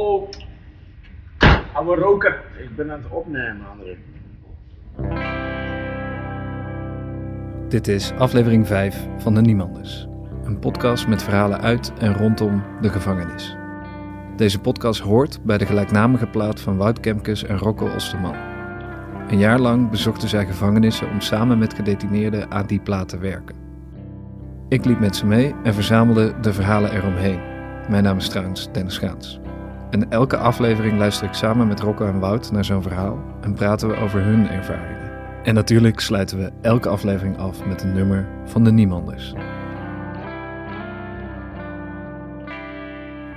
Oh, ouwe roker. Ik ben aan het opnemen, André. Dit is aflevering 5 van De Niemanders. Een podcast met verhalen uit en rondom de gevangenis. Deze podcast hoort bij de gelijknamige plaat van Wout Kemkes en Rocco Osterman. Een jaar lang bezochten zij gevangenissen om samen met gedetineerden aan die plaat te werken. Ik liep met ze mee en verzamelde de verhalen eromheen. Mijn naam is trouwens Dennis Gaans. En elke aflevering luister ik samen met Rocco en Wout naar zo'n verhaal en praten we over hun ervaringen. En natuurlijk sluiten we elke aflevering af met een nummer van de Niemanders.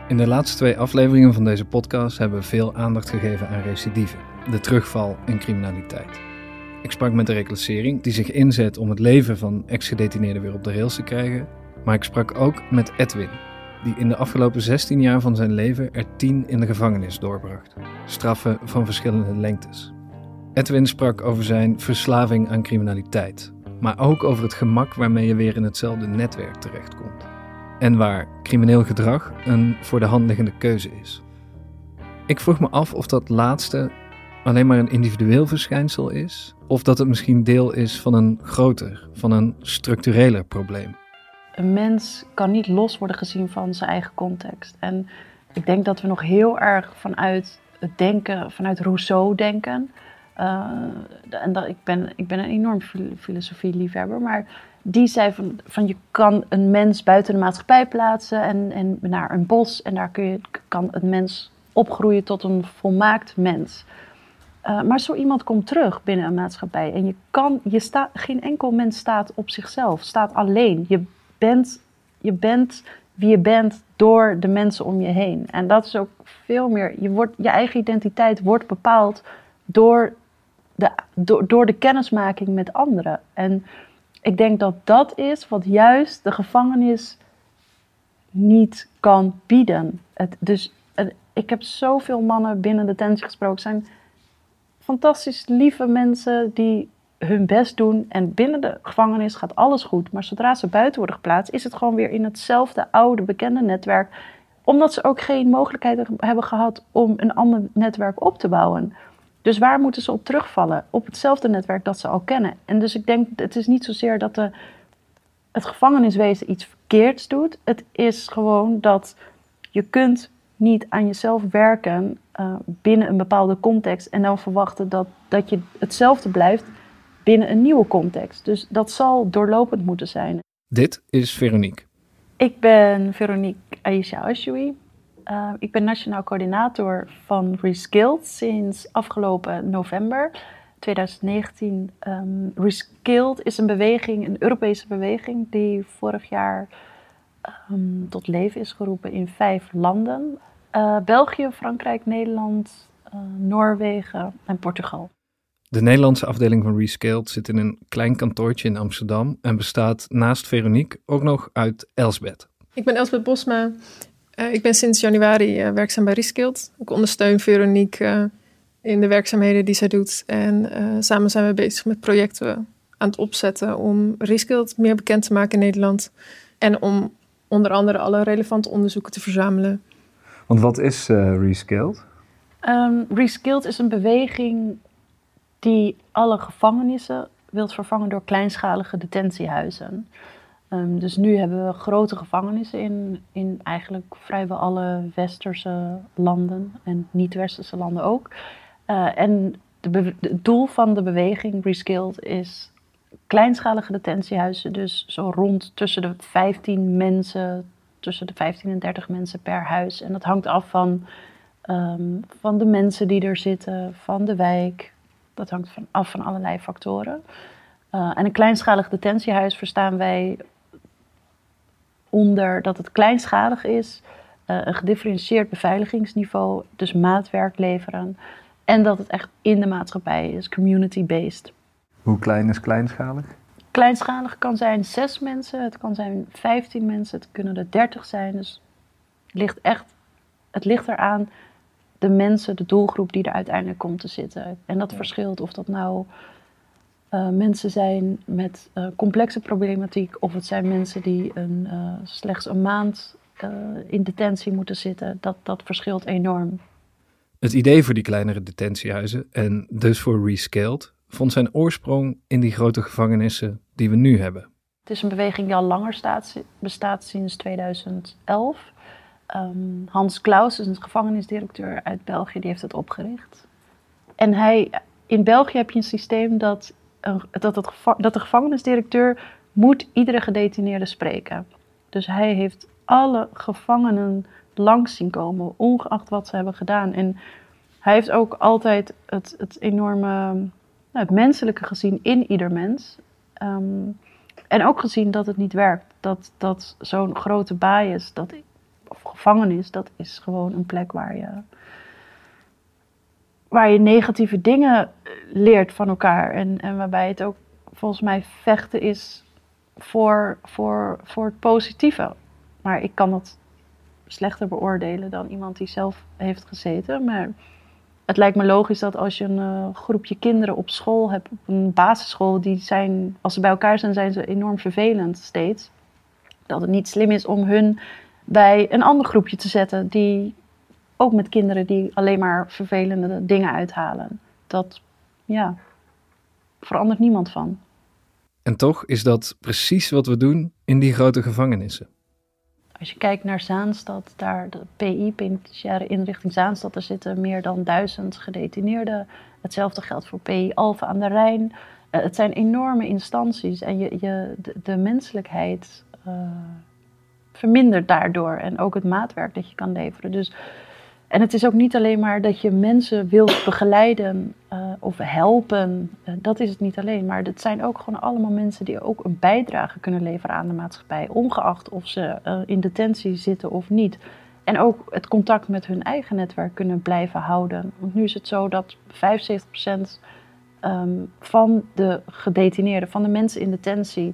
In de laatste twee afleveringen van deze podcast hebben we veel aandacht gegeven aan recidive, de terugval en criminaliteit. Ik sprak met de reclassering die zich inzet om het leven van ex-gedetineerden weer op de rails te krijgen, maar ik sprak ook met Edwin, die in de afgelopen 16 jaar van zijn leven er 10 in de gevangenis doorbracht. Straffen van verschillende lengtes. Edwin sprak over zijn verslaving aan criminaliteit, maar ook over het gemak waarmee je weer in hetzelfde netwerk terechtkomt. En waar crimineel gedrag een voor de hand liggende keuze is. Ik vroeg me af of dat laatste alleen maar een individueel verschijnsel is, of dat het misschien deel is van een groter, van een structureler probleem. Een mens kan niet los worden gezien van zijn eigen context. En ik denk dat we nog heel erg vanuit het denken, vanuit Rousseau denken. Uh, en dat, ik, ben, ik ben een enorm filosofie-liefhebber, maar die zei van, van je kan een mens buiten de maatschappij plaatsen en, en naar een bos en daar kun je, kan een mens opgroeien tot een volmaakt mens. Uh, maar zo iemand komt terug binnen een maatschappij en je kan, je staat, geen enkel mens staat op zichzelf, staat alleen. Je bent, je bent wie je bent door de mensen om je heen. En dat is ook veel meer, je, wordt, je eigen identiteit wordt bepaald door de, door, door de kennismaking met anderen. En ik denk dat dat is wat juist de gevangenis niet kan bieden. Het, dus ik heb zoveel mannen binnen de tent gesproken. zijn fantastisch lieve mensen die hun best doen. En binnen de gevangenis gaat alles goed. Maar zodra ze buiten worden geplaatst, is het gewoon weer in hetzelfde oude, bekende netwerk. Omdat ze ook geen mogelijkheid hebben gehad om een ander netwerk op te bouwen. Dus waar moeten ze op terugvallen? Op hetzelfde netwerk dat ze al kennen. En dus ik denk, het is niet zozeer dat de, het gevangeniswezen iets verkeerds doet. Het is gewoon dat je kunt niet aan jezelf werken uh, binnen een bepaalde context en dan verwachten dat, dat je hetzelfde blijft binnen een nieuwe context. Dus dat zal doorlopend moeten zijn. Dit is Veronique. Ik ben Veronique Aisha Ashoui. Uh, ik ben nationaal coördinator van Reskilled sinds afgelopen november 2019. Um, Reskilled is een beweging, een Europese beweging, die vorig jaar um, tot leven is geroepen in vijf landen. Uh, België, Frankrijk, Nederland, uh, Noorwegen en Portugal. De Nederlandse afdeling van Rescaled zit in een klein kantoortje in Amsterdam en bestaat naast Veronique ook nog uit Elsbeth. Ik ben Elsbeth Bosma. Uh, ik ben sinds januari werkzaam bij Rescaled. Ik ondersteun Veronique in de werkzaamheden die zij doet. En samen zijn we bezig met projecten aan het opzetten om Rescaled meer bekend te maken in Nederland. En om onder andere alle relevante onderzoeken te verzamelen want wat is uh, Reskilled? Um, Reskilled is een beweging die alle gevangenissen wilt vervangen door kleinschalige detentiehuizen. Um, dus nu hebben we grote gevangenissen in, in eigenlijk vrijwel alle westerse landen en niet-westerse landen ook. Uh, en de het doel van de beweging Reskilled is kleinschalige detentiehuizen, dus zo rond tussen de 15 mensen tussen de 15 en 30 mensen per huis. En dat hangt af van, ehm, van de mensen die er zitten, van de wijk. Dat hangt van, af van allerlei factoren. Uh, en een kleinschalig detentiehuis verstaan wij onder dat het kleinschalig is, uh, een gedifferentieerd beveiligingsniveau, dus maatwerk leveren. En dat het echt in de maatschappij is, community-based. Hoe klein is kleinschalig? Kleinschalig kan zijn zes mensen, het kan zijn 15 mensen, het kunnen er 30 zijn. Dus het ligt echt, het ligt eraan de mensen, de doelgroep die er uiteindelijk komt te zitten. En dat verschilt of dat nou uh, mensen zijn met uh, complexe problematiek, of het zijn mensen die een, uh, slechts een maand eh, in detentie moeten zitten, dat, dat verschilt enorm. Het idee voor die kleinere detentiehuizen en dus voor Rescaled vond zijn oorsprong in die grote gevangenissen die we nu hebben. Het is een beweging die al langer staat, bestaat sinds 2011. Ehm, Hans Klaus is een gevangenisdirecteur uit België, die heeft het opgericht. En hij, in België heb je een systeem dat, dat, dat de gevangenisdirecteur moet iedere gedetineerde spreken. Dus hij heeft alle gevangenen langs zien komen, ongeacht wat ze hebben gedaan. En hij heeft ook altijd het, het enorme, nou, het menselijke gezien in ieder mens. Ehm, en ook gezien dat het niet werkt. Dat, dat zo'n grote bias, dat, gevangenis, dat is gewoon een plek waar je, waar je negatieve dingen leert van elkaar. En, en waarbij het ook volgens mij vechten is voor, voor, voor het positieve. Maar ik kan dat slechter beoordelen dan iemand die zelf heeft gezeten. Maar het lijkt me logisch dat als je een uh, groepje kinderen op school hebt, op een basisschool, die zijn, als ze bij elkaar zijn, zijn ze enorm vervelend steeds. Dat het niet slim is om hun bij een ander groepje te zetten, die ook met kinderen die alleen maar vervelende dingen uithalen. Dat, ja, verandert niemand van. En toch is dat precies wat we doen in die grote gevangenissen. Als je kijkt naar Zaanstad, daar de PI, penitentiaire inrichting Zaanstad, er zitten meer dan duizend gedetineerden. Hetzelfde geldt voor PI Alphen aan de Rijn. Uh, het zijn enorme instanties en je, je, de, de menselijkheid uh, vermindert daardoor. En ook het maatwerk dat je kan leveren. Dus en het is ook niet alleen maar dat je mensen wilt begeleiden uh, of helpen. Uh, dat is het niet alleen. Maar het zijn ook gewoon allemaal mensen die ook een bijdrage kunnen leveren aan de maatschappij. Ongeacht of ze uh, in detentie zitten of niet. En ook het contact met hun eigen netwerk kunnen blijven houden. Want nu is het zo dat 75% um, van de gedetineerden, van de mensen in detentie,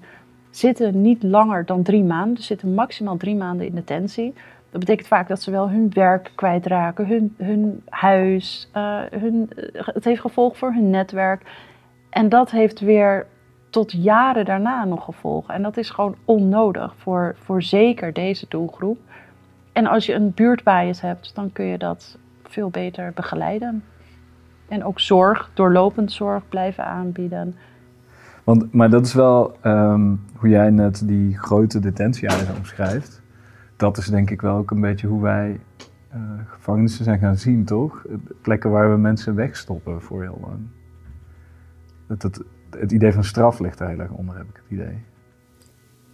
zitten niet langer dan drie maanden. Dus zitten maximaal drie maanden in detentie. Dat betekent vaak dat ze wel hun werk kwijtraken, hun, hun huis. Uh, hun, het heeft gevolg voor hun netwerk. En dat heeft weer tot jaren daarna nog gevolgen. En dat is gewoon onnodig voor, voor zeker deze doelgroep. En als je een buurtbias hebt, dan kun je dat veel beter begeleiden. En ook zorg, doorlopend zorg blijven aanbieden. Want, maar dat is wel um, hoe jij net die grote detentiehuizen omschrijft dat is denk ik wel ook een beetje hoe wij uh, gevangenissen zijn gaan zien, toch? Plekken waar we mensen wegstoppen voor heel lang. Dat, het, idee van straf ligt er heel erg onder, heb ik het idee.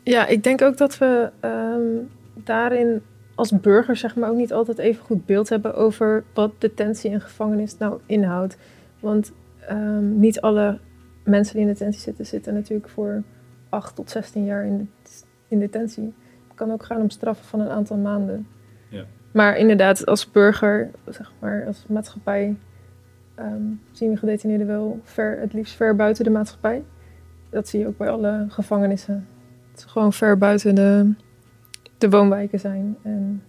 Ja, ik denk ook dat we um, daarin als burger zeg maar ook niet altijd even goed beeld hebben over wat detentie en gevangenis nou inhoudt. Want um, niet alle mensen die in detentie zitten, zitten natuurlijk voor 8 tot 16 jaar in, in detentie kan ook gaan om straffen van een aantal maanden. Ja. Maar inderdaad, als burger, zeg maar, als maatschappij, um, zien we gedetineerden wel ver, het liefst ver buiten de maatschappij. Dat zie je ook bij alle gevangenissen. Dat ze gewoon ver buiten de, de woonwijken zijn. En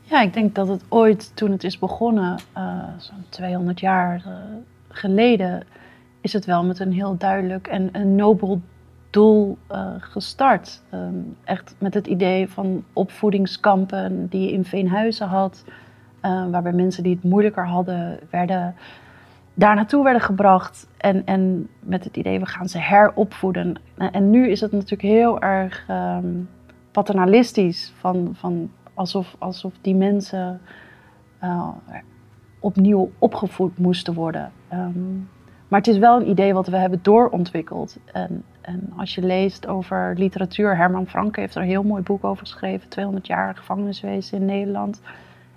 ja, ik denk dat het ooit, toen het is begonnen, uh, zo'n 200 jaar uh, geleden, is het wel met een heel duidelijk en een nobel doel uh, gestart. Um, echt met het idee van opvoedingskampen die je in Veenhuizen had, uh, waarbij mensen die het moeilijker hadden, werden, daar naartoe werden gebracht. En, en met het idee, we gaan ze heropvoeden. En, en nu is het natuurlijk heel erg um, paternalistisch, van, van alsof, alsof die mensen opnieuw opgevoed moesten worden. Um, maar het is wel een idee wat we hebben doorontwikkeld. En, als je leest over literatuur, Herman Franke heeft er een heel mooi boek over geschreven, 200 jaar gevangeniswezen in Nederland.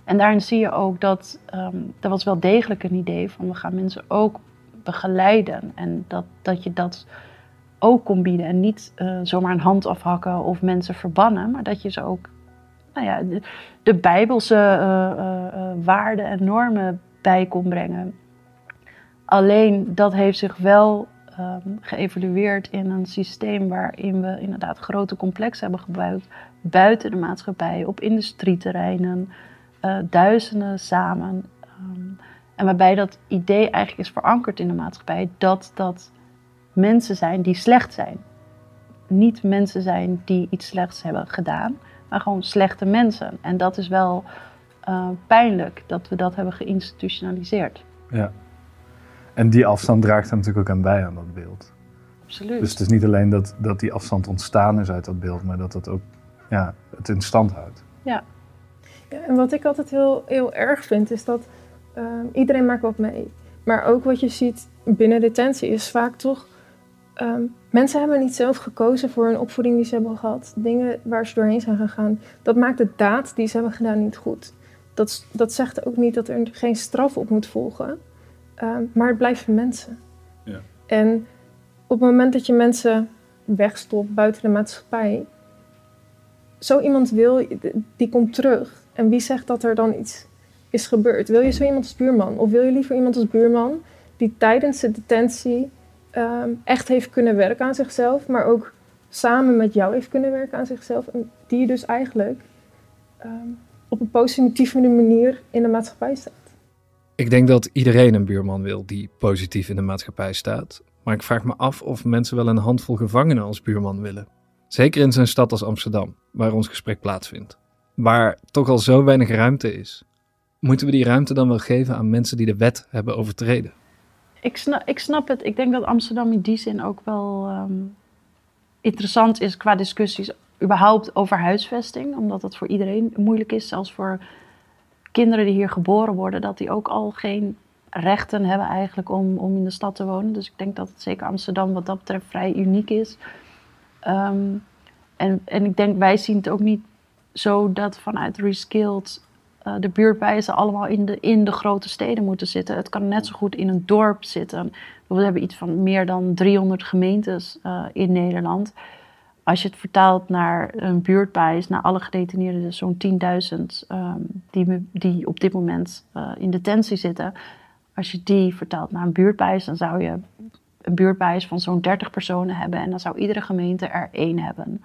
En daarin zie je ook dat um, er was wel degelijk een idee van we gaan mensen ook begeleiden. En dat, dat je dat ook kon bieden. En niet uh, zomaar een hand afhakken of mensen verbannen, maar dat je ze ook nou ja, de, bijbelse uh, uh, waarden en normen bij kon brengen. Alleen dat heeft zich wel um, geëvolueerd in een systeem waarin we inderdaad grote complexen hebben gebouwd buiten de maatschappij, op industrieterreinen, uh, duizenden samen. Um, en waarbij dat idee eigenlijk is verankerd in de maatschappij dat dat mensen zijn die slecht zijn. Niet mensen zijn die iets slechts hebben gedaan, maar gewoon slechte mensen. En dat is wel eh, pijnlijk dat we dat hebben geïnstitutionaliseerd. Ja. En die afstand draagt er natuurlijk ook aan bij aan dat beeld. Absoluut. Dus het is niet alleen dat, dat die afstand ontstaan is uit dat beeld, maar dat het ook ja, het in stand houdt. Ja, en wat ik altijd heel, heel erg vind, is dat ehm, iedereen maakt wat mee. Maar ook wat je ziet binnen detentie is vaak toch... ehm, mensen hebben niet zelf gekozen voor een opvoeding die ze hebben gehad. Dingen waar ze doorheen zijn gegaan. Dat maakt de daad die ze hebben gedaan niet goed. Dat, dat zegt ook niet dat er geen straf op moet volgen. Ehm, maar het blijven mensen. Ja. En op het moment dat je mensen wegstopt buiten de maatschappij... Zo iemand wil, die komt terug. En wie zegt dat er dan iets is gebeurd? Wil je zo iemand als buurman? Of wil je liever iemand als buurman die tijdens de detentie ehm, echt heeft kunnen werken aan zichzelf, maar ook samen met jou heeft kunnen werken aan zichzelf? En die dus eigenlijk ehm, op een positieve manier in de maatschappij staat. Ik denk dat iedereen een buurman wil die positief in de maatschappij staat. Maar ik vraag me af of mensen wel een handvol gevangenen als buurman willen. Zeker in zo'n stad als Amsterdam, waar ons gesprek plaatsvindt. Waar toch al zo weinig ruimte is. Moeten we die ruimte dan wel geven aan mensen die de wet hebben overtreden? Ik snap, ik snap het. Ik denk dat Amsterdam in die zin ook wel ehm, interessant is qua discussies überhaupt over huisvesting. Omdat dat voor iedereen moeilijk is. Zelfs voor kinderen die hier geboren worden. Dat die ook al geen rechten hebben eigenlijk om, om in de stad te wonen. Dus ik denk dat het zeker Amsterdam wat dat betreft vrij uniek is. Ehm, en, en ik denk, wij zien het ook niet zo dat vanuit Reskilled eh, de buurtwijzen allemaal in de, in de grote steden moeten zitten. Het kan net zo goed in een dorp zitten. We hebben iets van meer dan 300 gemeentes eh, in Nederland. Als je het vertaalt naar een buurtwijs, naar alle gedetineerden, dus zo'n 10.000 ehm, die, die op dit moment eh, in detentie zitten. Als je die vertaalt naar een buurtwijs, dan zou je een buurtwijs van zo'n 30 personen hebben. En dan zou iedere gemeente er één hebben.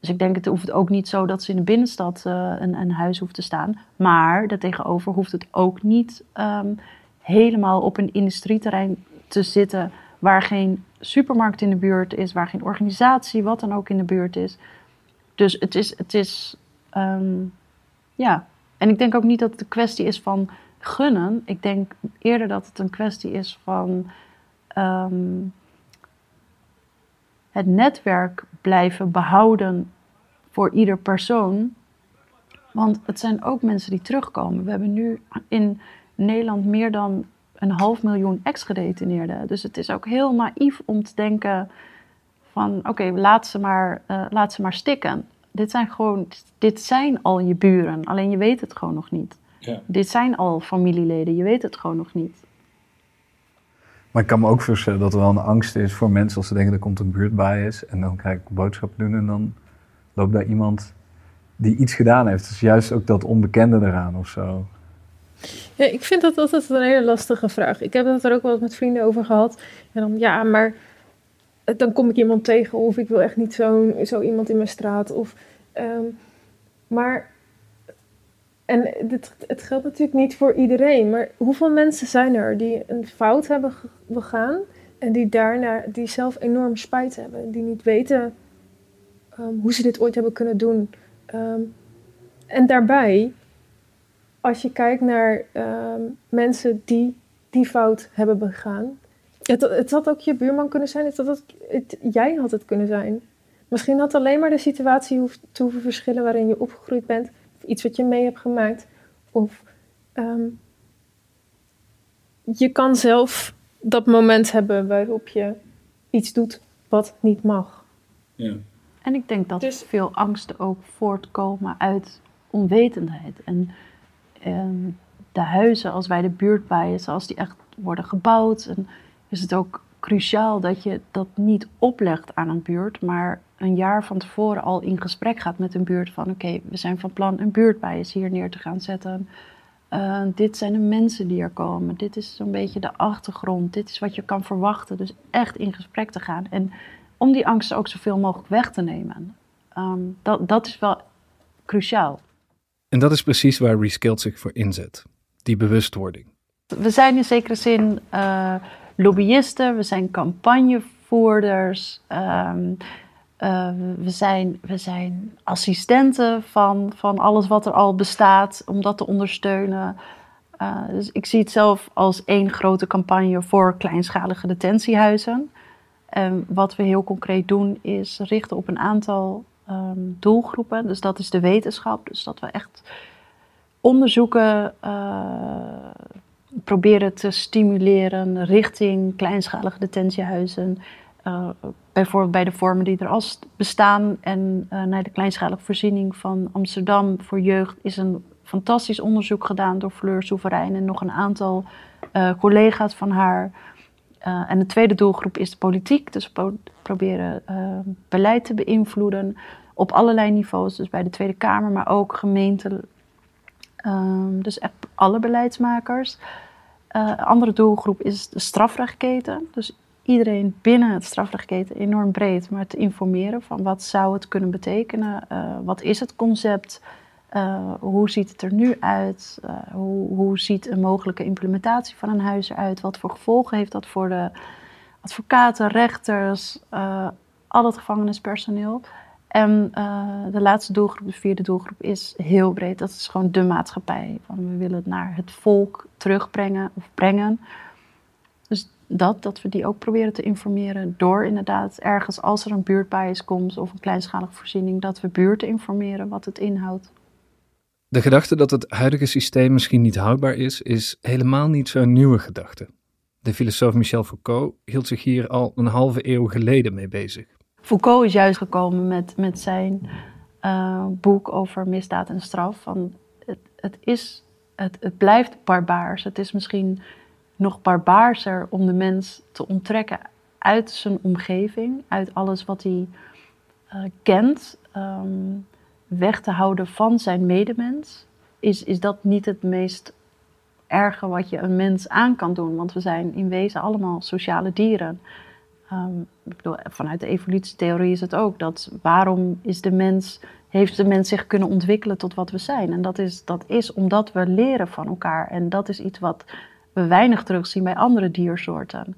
Dus ik denk, het hoeft ook niet zo dat ze in de binnenstad eh, een, een huis hoeft te staan. Maar daartegenover hoeft het ook niet ehm, helemaal op een industrieterrein te zitten... waar geen supermarkt in de buurt is, waar geen organisatie, wat dan ook in de buurt is. Dus het is, het is ehm, ja. En ik denk ook niet dat het een kwestie is van gunnen. Ik denk eerder dat het een kwestie is van ehm, het netwerk blijven behouden voor ieder persoon. Want het zijn ook mensen die terugkomen. We hebben nu in Nederland meer dan een half miljoen ex-gedetineerden. Dus het is ook heel naïef om te denken van oké, laat, ze maar, eh, laat ze maar stikken. Dit zijn gewoon, dit zijn al je buren, alleen je weet het gewoon nog niet. Ja. Dit zijn al familieleden, je weet het gewoon nog niet. Maar ik kan me ook voorstellen dat er wel een angst is voor mensen als ze denken er komt een buurtbias en dan ga ik boodschappen doen en dan loopt daar iemand die iets gedaan heeft. Dus juist ook dat onbekende eraan of zo. Ja, ik vind dat altijd een hele lastige vraag. Ik heb het er ook wel eens met vrienden over gehad. En dan, ja, maar dan kom ik iemand tegen of ik wil echt niet zo, zo iemand in mijn straat. Of, ehm, maar, en het geldt natuurlijk niet voor iedereen, maar hoeveel mensen zijn er die een fout hebben begaan en die daarna, die zelf enorm spijt hebben, die niet weten ehm, hoe ze dit ooit hebben kunnen doen. Ehm, en daarbij als je kijkt naar ehm, mensen die die fout hebben begaan. Het, het had ook je buurman kunnen zijn. Het had ook, het, jij had het kunnen zijn. Misschien had alleen maar de situatie hoeft, te hoeven verschillen waarin je opgegroeid bent. Of iets wat je mee hebt gemaakt. Of ehm, je kan zelf dat moment hebben waarop je iets doet wat niet mag. Ja. En ik denk dat Dus- veel angsten ook voortkomen uit onwetendheid. En ehm, de huizen, als wij de buurt bijen, als die echt worden gebouwd, en is het ook cruciaal dat je dat niet oplegt aan een buurt, maar een jaar van tevoren al in gesprek gaat met een buurt van oké, we zijn van plan een buurtbijes hier neer te gaan zetten. Eh, dit zijn de mensen die er komen. Dit is zo'n beetje de achtergrond. Dit is wat je kan verwachten. Dus echt in gesprek te gaan. En om die angsten ook zoveel mogelijk weg te nemen. Ehm, dat, dat is wel cruciaal. En dat is precies waar Reskilled zich voor inzet. Die bewustwording. We zijn in zekere zin eh, lobbyisten, we zijn campagnevoerders. ehm, Uh, we, zijn, we zijn assistenten van, van alles wat er al bestaat om dat te ondersteunen. Uh, dus ik zie het zelf als één grote campagne voor kleinschalige detentiehuizen. En wat we heel concreet doen is richten op een aantal um, doelgroepen. Dus dat is de wetenschap. Dus dat we echt onderzoeken uh, proberen te stimuleren richting kleinschalige detentiehuizen. Uh, bijvoorbeeld bij de vormen die er al bestaan. En uh, naar de kleinschalige voorziening van Amsterdam voor jeugd is een fantastisch onderzoek gedaan door Fleur Soeverein en nog een aantal collega's van haar. Uh, en de tweede doelgroep is de politiek. Dus we proberen uh, beleid te beïnvloeden op allerlei niveaus. Dus bij de Tweede Kamer, maar ook gemeenten. Um, dus echt alle beleidsmakers. Een andere doelgroep is de strafrechtketen. Dus iedereen binnen het strafrechtketen enorm breed, maar te informeren van wat zou het kunnen betekenen, wat is het concept, uh, hoe ziet het er nu uit, uh, hoe, hoe ziet een mogelijke implementatie van een huis eruit, wat voor gevolgen heeft dat voor de advocaten, rechters, al het gevangenispersoneel. En de laatste doelgroep, de vierde doelgroep, is heel breed. Dat is gewoon de maatschappij. We willen het naar het volk terugbrengen of brengen dat, dat we die ook proberen te informeren door inderdaad ergens als er een buurtbias komt of een kleinschalige voorziening, dat we buurten informeren wat het inhoudt. De gedachte dat het huidige systeem misschien niet houdbaar is, is helemaal niet zo'n nieuwe gedachte. De filosoof Michel Foucault hield zich hier al een halve eeuw geleden mee bezig. Foucault is juist gekomen met, met zijn uh, boek over misdaad en straf. Van het, het, is, het, het blijft barbaars. Het is misschien nog barbaarser om de mens te onttrekken uit zijn omgeving, uit alles wat hij uh, kent, um, weg te houden van zijn medemens, is, is dat niet het meest erge wat je een mens aan kan doen. Want we zijn in wezen allemaal sociale dieren. Um, ik bedoel, vanuit de evolutietheorie is het ook dat waarom is de mens, heeft de mens zich kunnen ontwikkelen tot wat we zijn? En dat is, dat is omdat we leren van elkaar. En dat is iets wat we weinig terugzien bij andere diersoorten.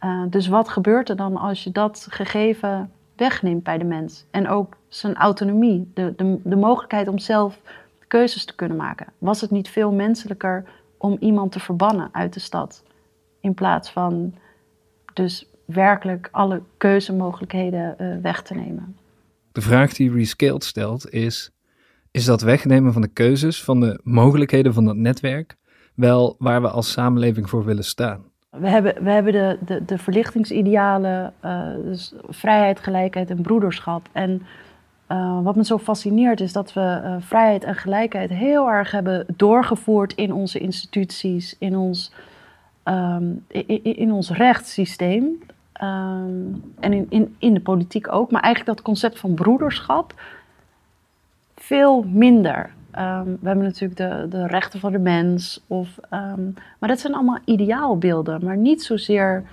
Uh, dus wat gebeurt er dan als je dat gegeven wegneemt bij de mens? En ook zijn autonomie, de, de, de mogelijkheid om zelf keuzes te kunnen maken. Was het niet veel menselijker om iemand te verbannen uit de stad? In plaats van dus werkelijk alle keuzemogelijkheden uh, weg te nemen. De vraag die Rescaled stelt is: is dat wegnemen van de keuzes, van de mogelijkheden van dat netwerk, wel waar we als samenleving voor willen staan. We hebben, we hebben de, de, de verlichtingsidealen, uh, dus vrijheid, gelijkheid en broederschap. En uh, wat me zo fascineert is dat we uh, vrijheid en gelijkheid heel erg hebben doorgevoerd in onze instituties, in ons, um, in, ons rechtssysteem um, en in, in, in de politiek ook. Maar eigenlijk dat concept van broederschap veel minder. Um, we hebben natuurlijk de, de rechten van de mens. Of, um, maar dat zijn allemaal ideaalbeelden, maar niet zozeer.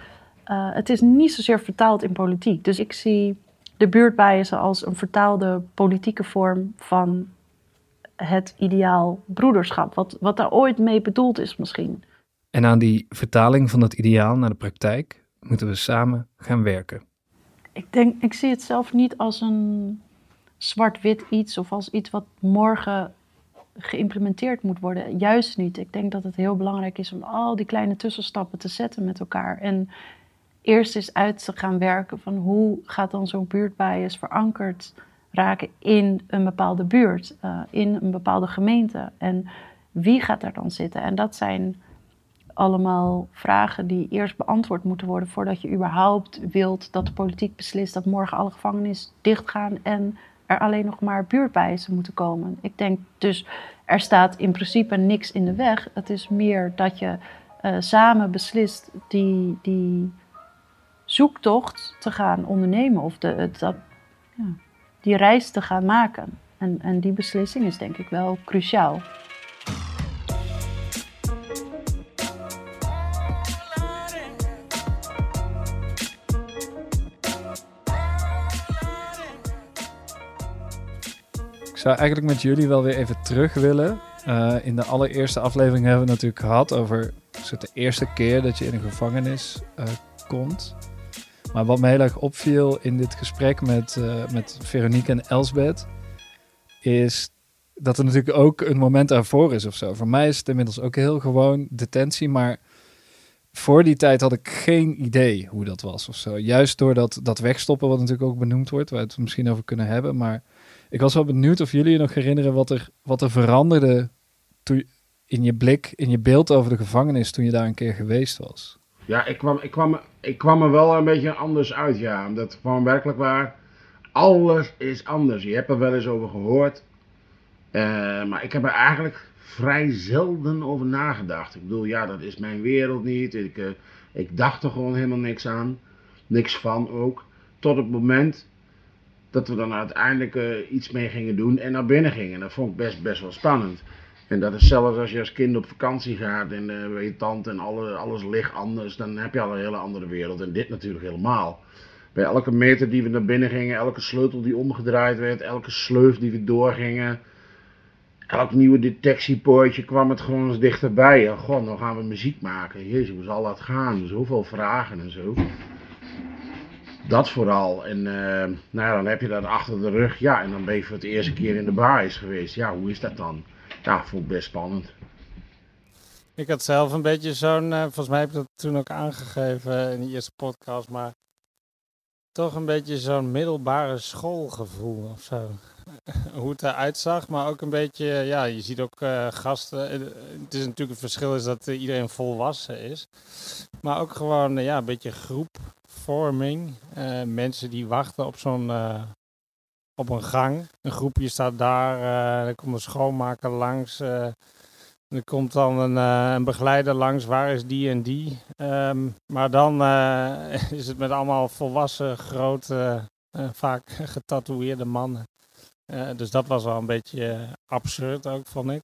Uh, het is niet zozeer vertaald in politiek. Dus ik zie de buurtbijen als een vertaalde politieke vorm van het ideaal broederschap. Wat, wat daar ooit mee bedoeld is, misschien. En aan die vertaling van dat ideaal naar de praktijk moeten we samen gaan werken. Ik denk, ik zie het zelf niet als een zwart-wit iets of als iets wat morgen geïmplementeerd moet worden. Juist niet. Ik denk dat het heel belangrijk is om al die kleine tussenstappen te zetten met elkaar. En eerst eens uit te gaan werken van hoe gaat dan zo'n buurtbias verankerd raken in een bepaalde buurt, uh, in een bepaalde gemeente. En wie gaat daar dan zitten? En dat zijn allemaal vragen die eerst beantwoord moeten worden voordat je überhaupt wilt dat de politiek beslist dat morgen alle gevangenissen dichtgaan en er alleen nog maar buurtbijzen moeten komen. Ik denk dus, er staat in principe niks in de weg. Het is meer dat je uh, samen beslist die, die zoektocht te gaan ondernemen of de, dat, ja, die reis te gaan maken. En, en die beslissing is denk ik wel cruciaal. Zou eigenlijk met jullie wel weer even terug willen. Uh, in de allereerste aflevering hebben we natuurlijk gehad over de eerste keer dat je in een gevangenis uh, komt. Maar wat me heel erg opviel in dit gesprek met, uh, met Veronique en Elsbeth, is dat er natuurlijk ook een moment daarvoor is of zo. Voor mij is het inmiddels ook heel gewoon detentie, maar voor die tijd had ik geen idee hoe dat was of zo. Juist door dat, dat wegstoppen, wat natuurlijk ook benoemd wordt, waar we het misschien over kunnen hebben. Maar ik was wel benieuwd of jullie je nog herinneren wat er, wat er veranderde in je blik, in je beeld over de gevangenis toen je daar een keer geweest was. Ja, ik kwam, ik kwam, ik kwam er wel een beetje anders uit, ja. Omdat gewoon werkelijk waar, alles is anders. Je hebt er wel eens over gehoord. Uh, maar ik heb er eigenlijk vrij zelden over nagedacht. Ik bedoel, ja, dat is mijn wereld niet. Ik, uh, ik dacht er gewoon helemaal niks aan. Niks van ook. Tot het moment dat we dan uiteindelijk uh, iets mee gingen doen en naar binnen gingen. Dat vond ik best, best wel spannend. En dat is zelfs als je als kind op vakantie gaat en uh, bij je tante en alle, alles ligt anders, dan heb je al een hele andere wereld. En dit natuurlijk helemaal. Bij elke meter die we naar binnen gingen, elke sleutel die omgedraaid werd, elke sleuf die we doorgingen, elk nieuwe detectiepoortje kwam het gewoon eens dichterbij. En god, nou gaan we muziek maken. Jezus, hoe zal dat gaan? Zoveel vragen en zo. Dat vooral. En uh, nou ja, dan heb je dat achter de rug. Ja, en dan ben je voor het eerste keer in de bar geweest. Ja, hoe is dat dan? Ja, ik best spannend. Ik had zelf een beetje zo'n, uh, volgens mij heb ik dat toen ook aangegeven in de eerste podcast, maar toch een beetje zo'n middelbare schoolgevoel of zo. Hoe het eruit zag, maar ook een beetje, ja, je ziet ook uh, gasten. Het is natuurlijk het verschil is dat iedereen volwassen is, maar ook gewoon, ja, een beetje Uh, mensen die wachten op zo'n op een gang. Een groepje staat daar, uh, er komt een schoonmaker langs. Er komt dan een, een, begeleider langs, waar is die en die. Um, maar dan is het met allemaal volwassen, grote, vaak getatoeëerde mannen. dus dat was wel een beetje absurd ook, vond ik.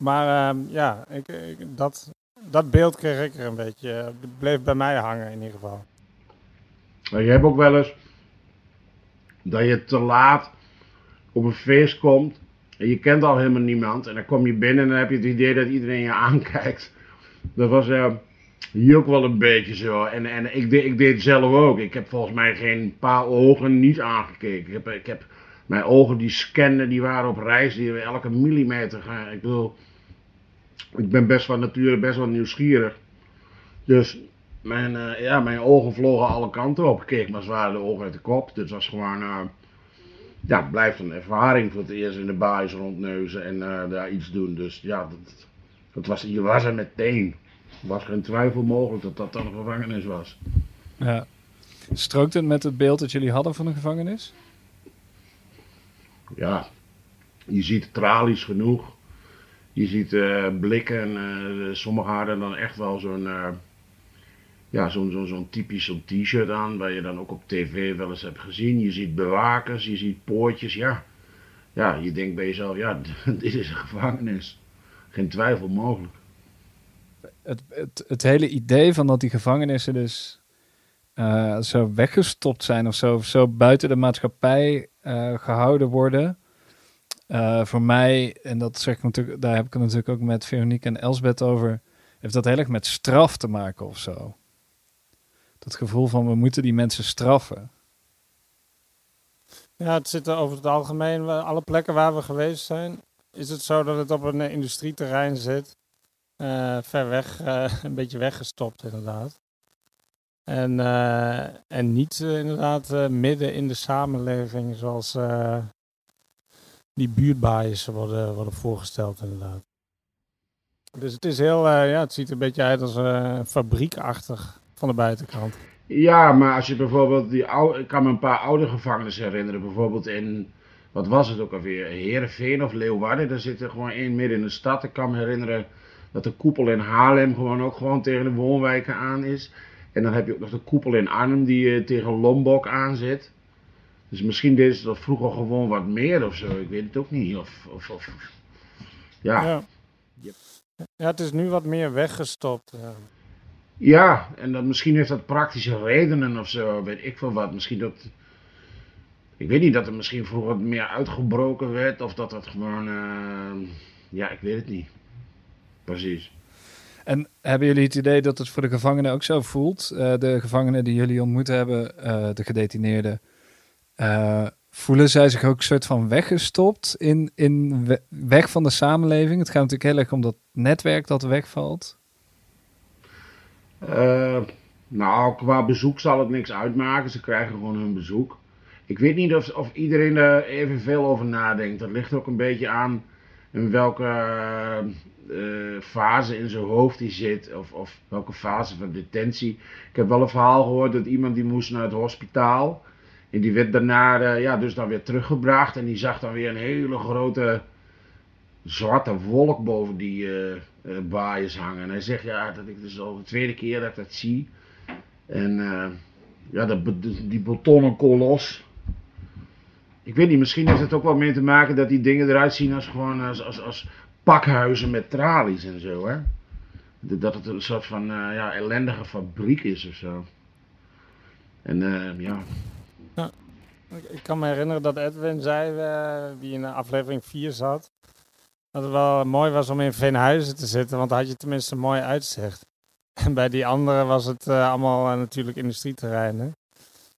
Maar um, ja, ik, dat, dat beeld kreeg ik er een beetje, bleef bij mij hangen in ieder geval. Je hebt ook wel eens dat je te laat op een feest komt en je kent al helemaal niemand. En dan kom je binnen en dan heb je het idee dat iedereen je aankijkt. Dat was uh, hier ook wel een beetje zo. En, en ik, deed, ik deed het zelf ook. Ik heb volgens mij geen paar ogen niet aangekeken. Ik heb, ik heb mijn ogen die scannen, die waren op reis, die elke millimeter gaan. Ik bedoel, ik ben best van nature best wel nieuwsgierig. Dus mijn, uh, ja, mijn ogen vlogen alle kanten op. Ik keek maar zwaar de ogen uit de kop. Dus het was gewoon, uh, ja, het blijft een ervaring voor het eerst in de baas rondneuzen en uh, daar iets doen. Dus ja, dat, dat was, je was er meteen. Er was geen twijfel mogelijk dat dat dan een gevangenis was. Ja. Strookt het met het beeld dat jullie hadden van een gevangenis? Ja, je ziet tralies genoeg. Je ziet blikken. sommigen hadden dan echt wel zo'n ja, zo'n zo, zo typisch zo'n t-shirt aan, waar je dan ook op tv wel eens hebt gezien. Je ziet bewakers, je ziet poortjes, ja. Ja, je denkt bij jezelf, ja, dit is een gevangenis. Geen twijfel mogelijk. Het, het, het hele idee van dat die gevangenissen dus uh, zo weggestopt zijn of zo, zo buiten de maatschappij uh, gehouden worden. Uh, voor mij, en dat zeg ik natuurlijk, daar heb ik het natuurlijk ook met Veronique en Elsbeth over, heeft dat heel erg met straf te maken of zo dat gevoel van we moeten die mensen straffen. Ja, het zit er over het algemeen, alle plekken waar we geweest zijn, is het zo dat het op een industrieterrein zit. Uh, ver weg, uh, een beetje weggestopt inderdaad. En, uh, en niet inderdaad midden in de samenleving zoals die buurtbaaiers worden, worden voorgesteld inderdaad. Dus het is heel, ja, het ziet er een beetje uit als fabriekachtig van de buitenkant. Ja, maar als je bijvoorbeeld die oude, ik kan me een paar oude gevangenissen herinneren, bijvoorbeeld in, wat was het ook alweer, Heerenveen of Leeuwarden, daar zit er gewoon één midden in de stad. Ik kan me herinneren dat de koepel in Haarlem gewoon ook gewoon tegen de woonwijken aan is. En dan heb je ook nog de koepel in Arnhem die uh, tegen Lombok aan zit. Dus misschien deden ze dat vroeger gewoon wat meer of zo, ik weet het ook niet. Of, of, of ja. ja. Ja, het is nu wat meer weggestopt. Ja. Ja, en dat, misschien heeft dat praktische redenen of zo, weet ik veel wat. Misschien dat. Ik weet niet dat er misschien vroeger meer uitgebroken werd, of dat dat gewoon. Uh, ja, ik weet het niet. Precies. En hebben jullie het idee dat het voor de gevangenen ook zo voelt? Uh, de gevangenen die jullie ontmoet hebben, uh, de gedetineerden, voelen zij zich ook een soort van weggestopt in, in weg van de samenleving? Het gaat natuurlijk heel erg om dat netwerk dat wegvalt. Nou, qua bezoek zal het niks uitmaken. Ze krijgen gewoon hun bezoek. Ik weet niet of, of iedereen er evenveel over nadenkt. Dat ligt ook een beetje aan in welke uh, fase in zijn hoofd hij zit. Of, of welke fase van detentie. Ik heb wel een verhaal gehoord dat iemand die moest naar het hospitaal. En die werd daarna ja, dus dan weer teruggebracht. En die zag dan weer een hele grote zwarte wolk boven die baaiers hangen. En hij zegt ja, dat ik dus al de tweede keer dat ik dat zie. En ja, de, die betonnen kolos ik weet niet, misschien heeft het ook wel mee te maken dat die dingen eruit zien als gewoon als, als, als pakhuizen met tralies en zo, hè. Dat het een soort van uh, ja, ellendige fabriek is of zo. En uh, ja. ja. Ik kan me herinneren dat Edwin zei, uh, die in aflevering 4 zat, dat het wel mooi was om in Veenhuizen te zitten, want dan had je tenminste een mooi uitzicht. En bij die andere was het allemaal natuurlijk industrieterreinen.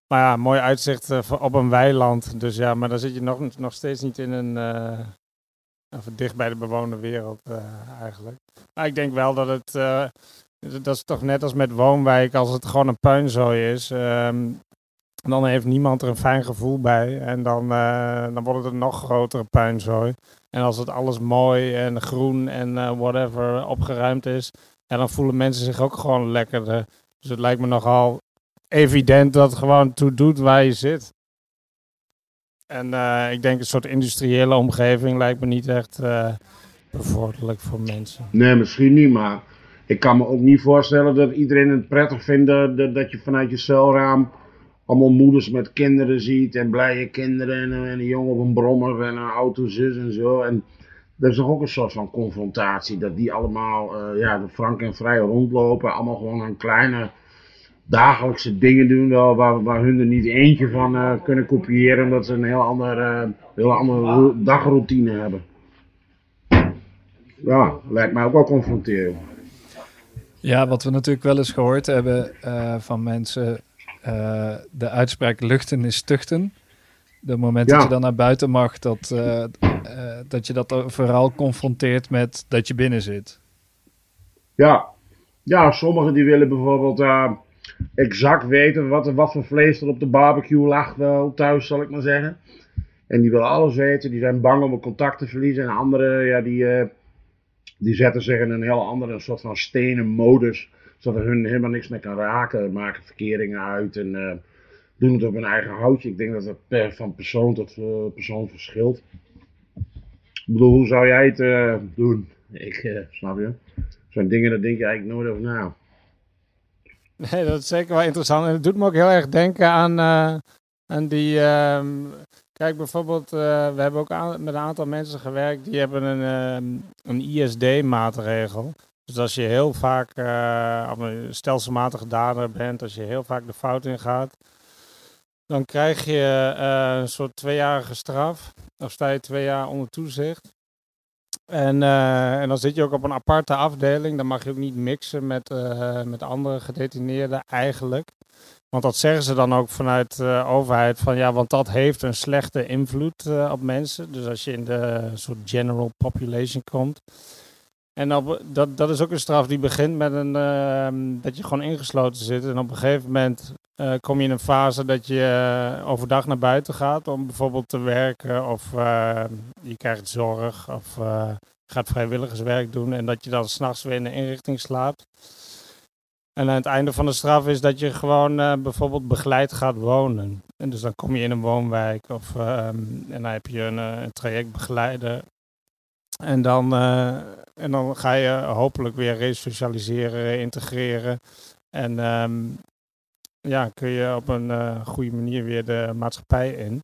Maar ja, mooi uitzicht uh, op een weiland. Dus ja, maar dan zit je nog, nog steeds niet in een. Uh, dicht bij de bewoonde wereld eigenlijk. Maar ik denk wel dat het. dat is toch net als met woonwijk, als het gewoon een puinzooi is. Um, dan heeft niemand er een fijn gevoel bij. En dan, dan wordt het een nog grotere puinzooi. En als het alles mooi en groen en whatever opgeruimd is. Ja, dan voelen mensen zich ook gewoon lekkerder. Dus het lijkt me nogal evident dat het gewoon toe doet waar je zit. En uh, ik denk een soort industriële omgeving lijkt me niet echt uh, bevorderlijk voor mensen. Nee, misschien niet, maar ik kan me ook niet voorstellen dat iedereen het prettig vindt dat, dat je vanuit je celraam allemaal moeders met kinderen ziet en blije kinderen en, en een jongen op een brommer en een auto zus en zo. En dat is toch ook een soort van confrontatie, dat die allemaal uh, ja, frank en vrij rondlopen, allemaal gewoon een kleine dagelijkse dingen doen waar, waar hun er niet eentje van uh, kunnen kopiëren, omdat ze een heel andere, uh, heel andere dagroutine hebben. Ja, lijkt mij ook wel confronterend. Ja, wat we natuurlijk wel eens gehoord hebben van mensen, de uitspraak luchten is tuchten. De moment ja. dat je dan naar buiten mag, dat, dat je dat vooral confronteert met dat je binnen zit. Ja, ja sommigen die willen bijvoorbeeld exact weten wat, wat voor vlees er op de barbecue lag wel thuis, zal ik maar zeggen. En die willen alles weten, die zijn bang om een contact te verliezen. En anderen, ja, die, die zetten zich in een heel andere soort van stenen modus. Zodat hun helemaal niks meer kan raken, maken verkeringen uit en uh, doen het op hun eigen houtje. Ik denk dat het per, van persoon tot uh, persoon verschilt. Ik bedoel, hoe zou jij het doen? Ik, snap je? Zo'n dingen, daar denk je eigenlijk nooit over na. Nee, dat is zeker wel interessant. En het doet me ook heel erg denken aan, aan die. Uh, kijk, bijvoorbeeld, uh, we hebben ook met een aantal mensen gewerkt die hebben een, uh, een ISD-maatregel. Dus als je heel vaak een stelselmatige dader bent, als je heel vaak de fout ingaat, dan krijg je een soort tweejarige straf. Of sta je twee jaar onder toezicht. En, uh, en dan zit je ook op een aparte afdeling. Dan mag je ook niet mixen met, uh, met andere gedetineerden eigenlijk. Want dat zeggen ze dan ook vanuit de overheid van ja, want dat heeft een slechte invloed uh, op mensen. Dus als je in de soort general population komt. En dat, dat is ook een straf die begint met een, ehm, dat je gewoon ingesloten zit. En op een gegeven moment kom je in een fase dat je overdag naar buiten gaat om bijvoorbeeld te werken. Of je krijgt zorg of gaat vrijwilligerswerk doen. En dat je dan s'nachts weer in de inrichting slaapt. En aan het einde van de straf is dat je gewoon uh, bijvoorbeeld begeleid gaat wonen. En dus dan kom je in een woonwijk of um, en dan heb je een, een trajectbegeleider. En dan, uh, en dan ga je hopelijk weer resocialiseren, integreren. En um, ja, kun je op een goede manier weer de maatschappij in.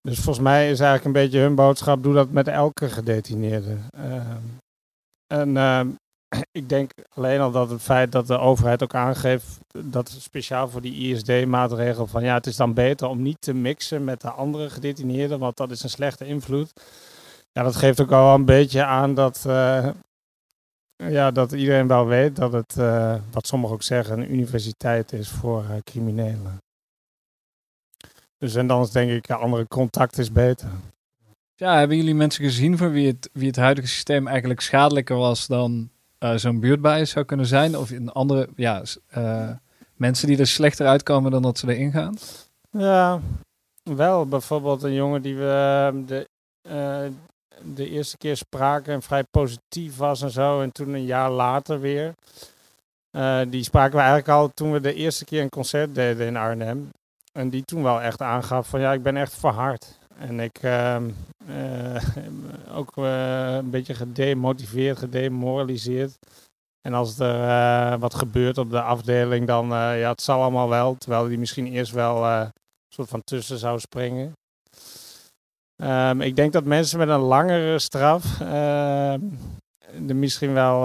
Dus volgens mij is eigenlijk een beetje hun boodschap: doe dat met elke gedetineerde. Uh, en ik denk alleen al dat het feit dat de overheid ook aangeeft dat speciaal voor die ISD-maatregel van ja, het is dan beter om niet te mixen met de andere gedetineerden, want dat is een slechte invloed. Ja, dat geeft ook al een beetje aan dat, uh, ja, dat iedereen wel weet dat het, eh, wat sommigen ook zeggen, een universiteit is voor eh, criminelen. Dus en dan is denk ik, andere contact is beter. Ja, hebben jullie mensen gezien voor wie het, wie het huidige systeem eigenlijk schadelijker was dan uh, zo'n buurtbias zou kunnen zijn? Of in andere, ja, mensen die er slechter uitkomen dan dat ze erin gaan? Ja, wel. Bijvoorbeeld een jongen die we de, de eerste keer spraken en vrij positief was en zo. En toen een jaar later weer. Die spraken we eigenlijk al toen we de eerste keer een concert deden in Arnhem. En die toen wel echt aangaf van ja, ik ben echt verhard. En ik uh, ook uh, een beetje gedemotiveerd, gedemoraliseerd. En als er wat gebeurt op de afdeling, dan ja, het zal allemaal wel. Terwijl die misschien eerst wel een soort van tussen zou springen. Um, ik denk dat mensen met een langere straf uh, er misschien wel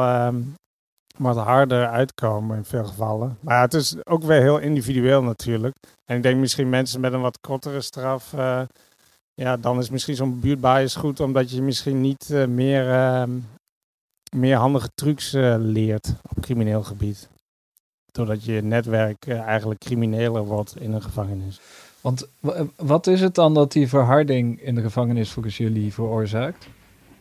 wat harder uitkomen in veel gevallen. Maar het is ook weer heel individueel natuurlijk. En ik denk misschien mensen met een wat kortere straf. Ja, dan is misschien zo'n buurtbias goed, omdat je misschien niet uh, meer, meer handige trucs eh, leert op crimineel gebied. Doordat je netwerk eigenlijk crimineler wordt in een gevangenis. Want wat is het dan dat die verharding in de gevangenis volgens jullie veroorzaakt?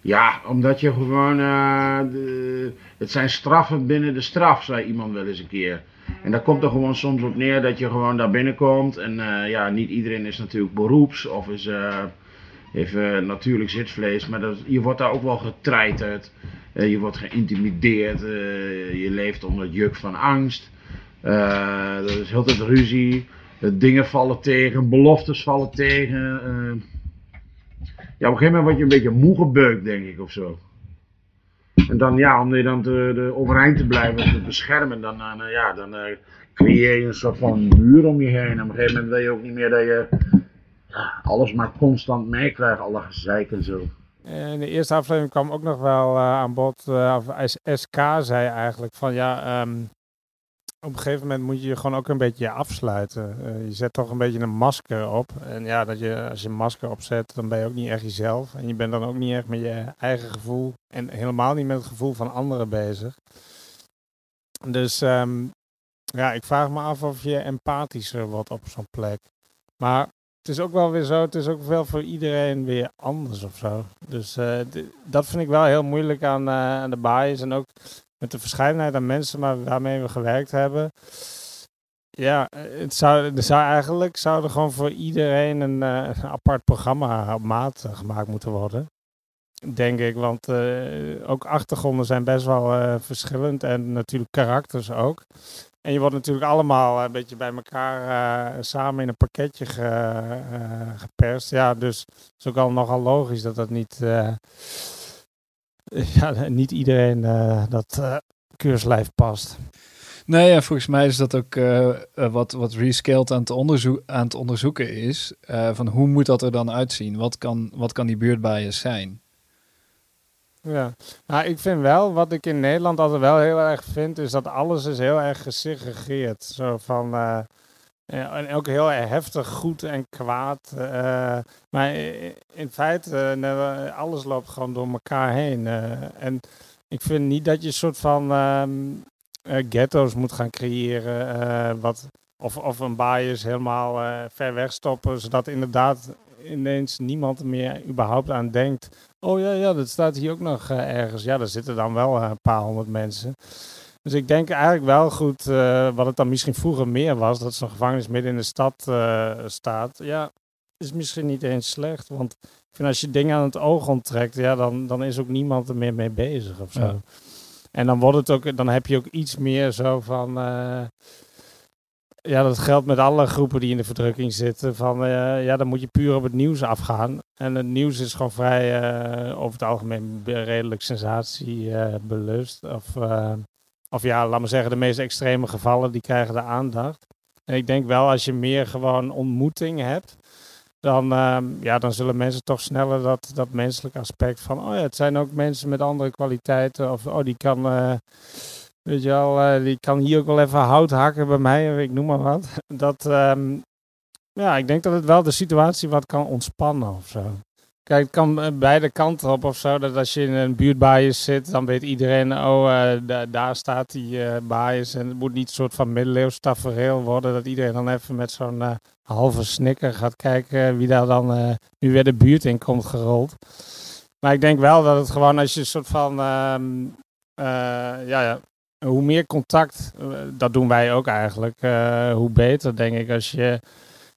Ja, omdat je gewoon. Uh, de, het zijn straffen binnen de straf, zei iemand wel eens een keer. En daar komt er gewoon soms op neer dat je gewoon daar binnenkomt. En uh, ja, niet iedereen is natuurlijk beroeps of is, uh, natuurlijk zitvlees. Maar dat, je wordt daar ook wel getreiterd. je wordt geïntimideerd. je leeft onder het juk van angst. er is heel veel ruzie dingen vallen tegen, beloftes vallen tegen. Ja, op een gegeven moment word je een beetje moe gebeukt, denk ik, of zo. En dan, ja, om je dan te, de, overeind te blijven, te beschermen, dan, uh, ja, dan uh, creëer je een soort van muur om je heen. En op een gegeven moment wil je ook niet meer dat je ja, alles maar constant meekrijgt, alle gezeik en zo. In de eerste aflevering kwam ook nog wel aan bod, of SK zei eigenlijk van ja, um, op een gegeven moment moet je je gewoon ook een beetje afsluiten. Uh, je zet toch een beetje een masker op. En ja, dat je, als je een masker opzet, dan ben je ook niet echt jezelf. En je bent dan ook niet echt met je eigen gevoel. En helemaal niet met het gevoel van anderen bezig. Dus um, ja, ik vraag me af of je empathischer wordt op zo'n plek. Maar het is ook wel weer zo, het is ook wel voor iedereen weer anders of zo. Dus uh, dat vind ik wel heel moeilijk aan, aan de bias. En ook met de verscheidenheid aan mensen maar waarmee we gewerkt hebben. Ja, het zou, zou eigenlijk zou er gewoon voor iedereen een, een apart programma op maat uh, gemaakt moeten worden. Denk ik, want uh, ook achtergronden zijn best wel verschillend en natuurlijk karakters ook. En je wordt natuurlijk allemaal een beetje bij elkaar samen in een pakketje ge, geperst. Ja, dus het is ook al nogal logisch dat dat niet ja, niet iedereen uh, dat uh, keurslijf past. Nee, ja, volgens mij is dat ook uh, wat, wat Rescaled aan het, onderzoek, aan het onderzoeken is. van hoe moet dat er dan uitzien? Wat kan, wat kan die buurtbias zijn? Ja, nou, ik vind wel, wat ik in Nederland altijd wel heel erg vind, is dat alles is heel erg gesegregeerd. Zo van, en ook heel heftig goed en kwaad. Uh, maar in feite, uh, alles loopt gewoon door elkaar heen. Uh, en ik vind niet dat je een soort van um, ghetto's moet gaan creëren. wat, of, of een bias helemaal ver weg stoppen, zodat inderdaad ineens niemand meer überhaupt aan denkt. Oh ja, ja, dat staat hier ook nog ergens. Ja, daar zitten dan wel een paar honderd mensen. Dus ik denk eigenlijk wel goed, uh, wat het dan misschien vroeger meer was, dat zo'n gevangenis midden in de stad uh, staat. Ja, is misschien niet eens slecht. Want ik vind als je dingen aan het oog onttrekt, ja, dan, dan is ook niemand er meer mee bezig of zo. Ja. En dan wordt het ook, dan heb je ook iets meer zo van. Uh, ja, dat geldt met alle groepen die in de verdrukking zitten. Van ja, dan moet je puur op het nieuws afgaan. En het nieuws is gewoon vrij over het algemeen redelijk sensatiebelust. of of ja, laat maar zeggen, de meest extreme gevallen, die krijgen de aandacht. En ik denk wel, als je meer gewoon ontmoeting hebt, dan, um, ja, dan zullen mensen toch sneller dat, dat menselijke aspect van, oh ja, het zijn ook mensen met andere kwaliteiten. Of, oh, die kan, uh, weet je wel, uh, die kan hier ook wel even hout hakken bij mij, ik noem maar wat. Dat, um, ja, ik denk dat het wel de situatie wat kan ontspannen of zo. Kijk, het kan eh, beide kanten op of zo. Dat als je in een buurtbaaiers zit, dan weet iedereen, oh, eh, da- daar staat die baaiers. En het moet niet een soort van middeleeuws tafereel worden. Dat iedereen dan even met zo'n halve snikker gaat kijken wie daar dan nu weer de buurt in komt gerold. Maar ik denk wel dat het gewoon als je een soort van, ehm, eh, ja, ja, hoe meer contact, dat doen wij ook eigenlijk, hoe beter denk ik. Als je,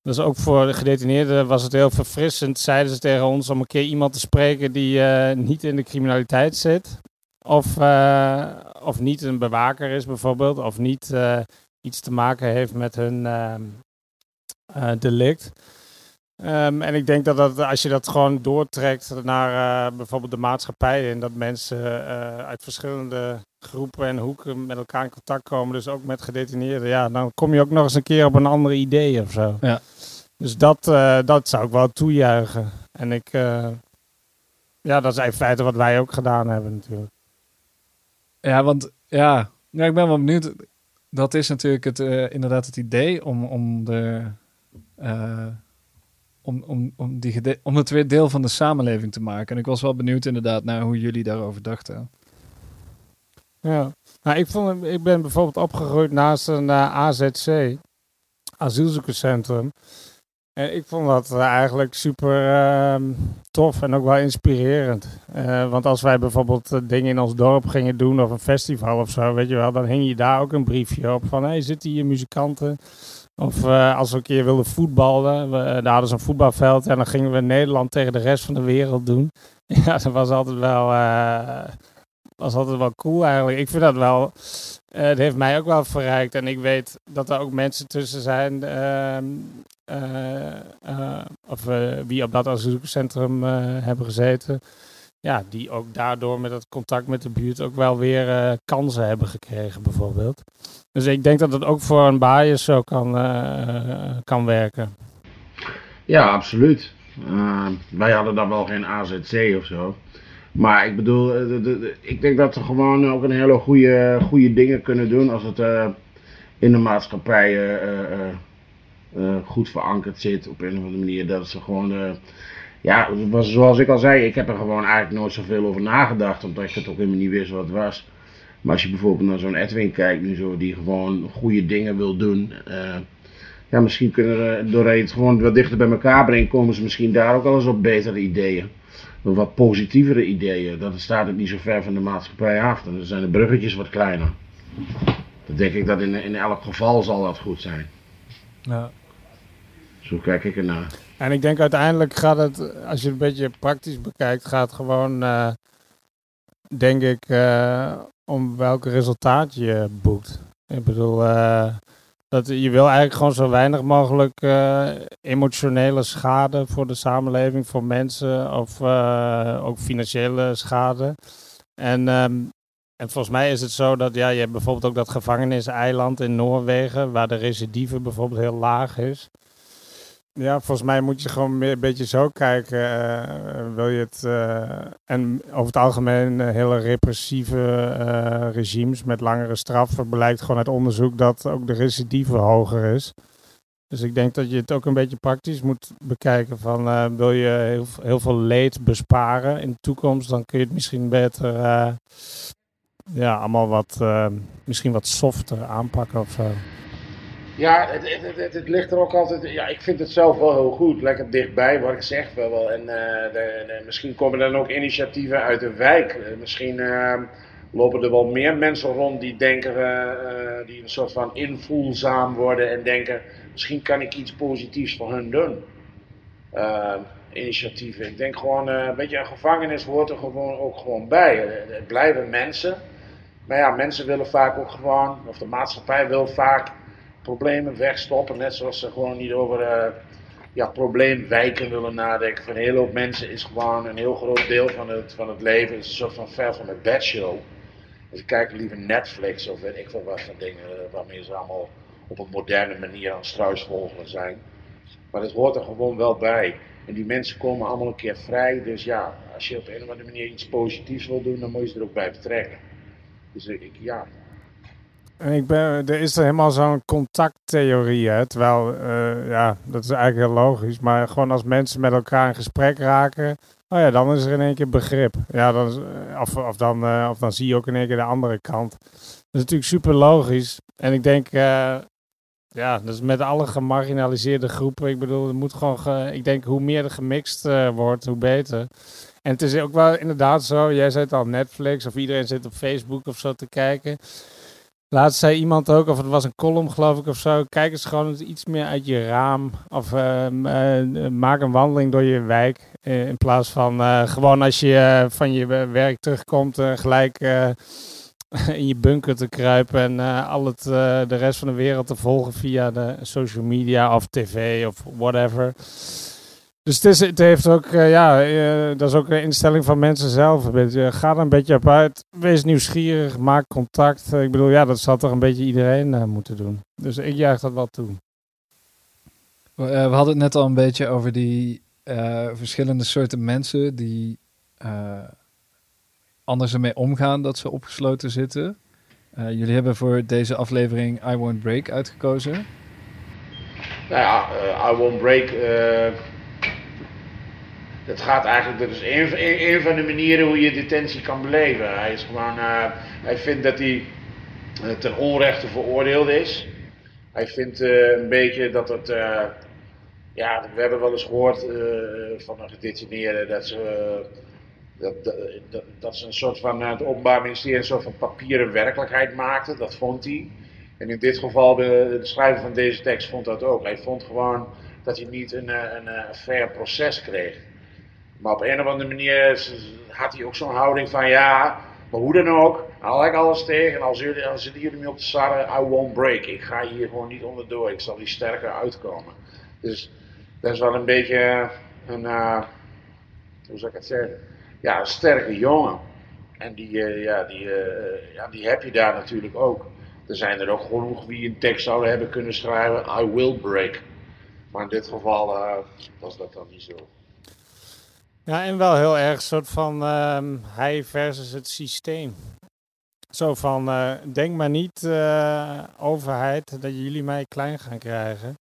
dus ook voor de gedetineerden was het heel verfrissend, zeiden ze tegen ons, om een keer iemand te spreken die eh, niet in de criminaliteit zit. Of, eh, of niet een bewaker is bijvoorbeeld, of niet eh, iets te maken heeft met hun ehm, eh, delict. Ehm, en ik denk dat, dat als je dat gewoon doortrekt naar eh, bijvoorbeeld de maatschappij en dat mensen eh, uit verschillende groepen en hoeken met elkaar in contact komen, dus ook met gedetineerden, ja, dan kom je ook nog eens een keer op een ander idee of zo. Ja. Dus dat, eh, dat zou ik wel toejuichen. En ik, ja, dat is in feite wat wij ook gedaan hebben natuurlijk. Ja, want ja, ja, ik ben wel benieuwd. Dat is natuurlijk het, inderdaad het idee om, om, de, om, om, om, die om het weer deel van de samenleving te maken. En ik was wel benieuwd inderdaad naar hoe jullie daarover dachten. Ja, nou, ik, vond, ik ben bijvoorbeeld opgegroeid naast een eh, AZC, asielzoekerscentrum. En ik vond dat eh, eigenlijk super ehm, tof en ook wel inspirerend. Eh, want als wij bijvoorbeeld dingen in ons dorp gingen doen of een festival of zo, weet je wel, dan hing je daar ook een briefje op van, hey, zitten hier muzikanten? Of eh, als we een keer wilden voetballen, we, daar hadden ze een voetbalveld en dan gingen we Nederland tegen de rest van de wereld doen. Ja, dat was altijd wel, eh, was altijd wel cool eigenlijk. Ik vind dat wel, eh, het heeft mij ook wel verrijkt. En ik weet dat er ook mensen tussen zijn, ehm, eh, eh, of eh, wie op dat asielzoekerscentrum eh, hebben gezeten. Ja, die ook daardoor met het contact met de buurt ook wel weer eh, kansen hebben gekregen bijvoorbeeld. Dus ik denk dat het ook voor een bias zo kan, eh, kan werken. Ja, absoluut. Eh, wij hadden dan wel geen AZC of zo. Maar ik bedoel, eh, ik denk dat we gewoon ook een hele goede, goede dingen kunnen doen als het eh, in de maatschappij eh, eh, eh, eh, goed verankerd zit op een of andere manier. Dat ze gewoon, eh, ja, was- zoals ik al zei, ik heb er gewoon eigenlijk nooit zoveel over nagedacht, omdat ik het ook helemaal niet wist wat het was. Maar als je bijvoorbeeld naar zo'n Edwin kijkt, nu zo, die gewoon goede dingen wil doen. eh, ja, misschien kunnen doordat je het gewoon wat dichter bij elkaar brengt, komen ze misschien daar ook wel eens op betere ideeën. Wat positievere ideeën. Dan staat het niet zo ver van de maatschappij af. Dan zijn de bruggetjes wat kleiner. Dan denk ik dat in, in elk geval zal dat goed zijn. Ja. Zo kijk ik ernaar. En ik denk uiteindelijk gaat het, als je het een beetje praktisch bekijkt, gaat gewoon, eh, denk ik, eh, om welk resultaat je boekt. Ik bedoel, eh, dat je wil eigenlijk gewoon zo weinig mogelijk emotionele schade voor de samenleving, voor mensen of ook financiële schade. En, ehm, en volgens mij is het zo dat ja, je hebt bijvoorbeeld ook dat gevangeniseiland in Noorwegen, waar de recidive bijvoorbeeld heel laag is. Ja, volgens mij moet je gewoon een beetje zo kijken. eh, wil je het. eh, en over het algemeen eh, hele repressieve regimes met langere straffen blijkt gewoon uit onderzoek dat ook de recidive hoger is. Dus ik denk dat je het ook een beetje praktisch moet bekijken. Van wil je heel, veel leed besparen in de toekomst, dan kun je het misschien beter. ja, allemaal wat. misschien wat softer aanpakken of zo. Ja, het, het, het, ligt er ook altijd. Ja, ik vind het zelf wel heel goed. Lekker dichtbij, wat ik zeg wel. wel. En eh, misschien komen er dan ook initiatieven uit de wijk. Eh, misschien eh, lopen er wel meer mensen rond die denken, eh, die een soort van invoelzaam worden en denken, misschien kan ik iets positiefs voor hun doen. Eh, initiatieven. Ik denk gewoon, eh weet je, een gevangenis hoort er gewoon ook gewoon bij. Het blijven mensen. Maar ja, mensen willen vaak ook gewoon, of de maatschappij wil vaak problemen wegstoppen. Net zoals ze gewoon niet over eh, ja, probleemwijken willen nadenken. Voor een hele hoop mensen is gewoon een heel groot deel van het, van het leven is een soort van ver van de bedshow. Dus ze kijken liever Netflix of weet ik veel wat van dingen eh, waarmee ze allemaal op een moderne manier aan het struisvogelen zijn. Maar het hoort er gewoon wel bij. En die mensen komen allemaal een keer vrij. Dus ja, als je op een of andere manier iets positiefs wil doen, dan moet je ze er ook bij betrekken. Dus ik, ik- ja, ik ben, er is er helemaal zo'n contacttheorie, hè? terwijl, eh, ja, dat is eigenlijk heel logisch. Maar gewoon als mensen met elkaar in gesprek raken, oh ja, dan is er in één keer begrip. Ja, dan is, eh, of, of, dan, uh, of dan zie je ook in één keer de andere kant. Dat is natuurlijk super logisch. En ik denk, uh, ja, dus met alle gemarginaliseerde groepen, ik bedoel, het moet gewoon, ge, ik denk, hoe meer er gemixt wordt, hoe beter. En het is ook wel inderdaad zo, jij zei het al, Netflix of iedereen zit op Facebook of zo te kijken. Laatst zei iemand ook, of het was een column geloof ik of zo. Kijk eens gewoon iets meer uit je raam. Of uh, uh, maak een wandeling door je wijk. Uh, in plaats van gewoon als je van je werk terugkomt gelijk in je bunker te kruipen. En al het, de rest van de wereld te volgen via de social media of tv of whatever. Dus het, is, het heeft ook, uh, ja, uh, dat is ook een instelling van mensen zelf. Een beetje, ga er een beetje op uit. Wees nieuwsgierig, maak contact. Uh, ik bedoel, ja, dat zal toch een beetje iedereen moeten doen. Dus ik juich dat wel toe. We, we hadden het net al een beetje over die verschillende soorten mensen die anders ermee omgaan dat ze opgesloten zitten. jullie hebben voor deze aflevering I Won't Break uitgekozen. Nou ja, I Won't Break dat gaat eigenlijk, dat is een, van de manieren hoe je detentie kan beleven. Hij is gewoon, uh, hij vindt dat hij uh, ten onrechte veroordeeld is. Hij vindt uh, een beetje dat het, ja, we hebben wel eens gehoord van een gedetineerde dat ze, dat, dat, dat ze een soort van, het Openbaar Ministerie een soort van papieren werkelijkheid maakte. Dat vond hij. En in dit geval, de, de schrijver van deze tekst vond dat ook. Hij vond gewoon dat hij niet een, een, een fair proces kreeg. Maar op een of andere manier had hij ook zo'n houding van ja, maar hoe dan ook, haal ik alles tegen. En als jullie, als zitten jullie me op de sarren, I won't break. Ik ga hier gewoon niet onderdoor. Ik zal hier sterker uitkomen. Dus dat is wel een beetje een, uh, hoe zou ik het zeggen? Ja, een sterke jongen. En die, uh, ja, die, uh, ja, die heb je daar natuurlijk ook. Er zijn er ook genoeg wie een tekst zouden hebben kunnen schrijven, I will break. Maar in dit geval was dat dan niet zo. Ja, en wel heel erg soort van uh, hij versus het systeem. Zo van, uh, denk maar niet, uh, overheid, dat jullie mij klein gaan krijgen.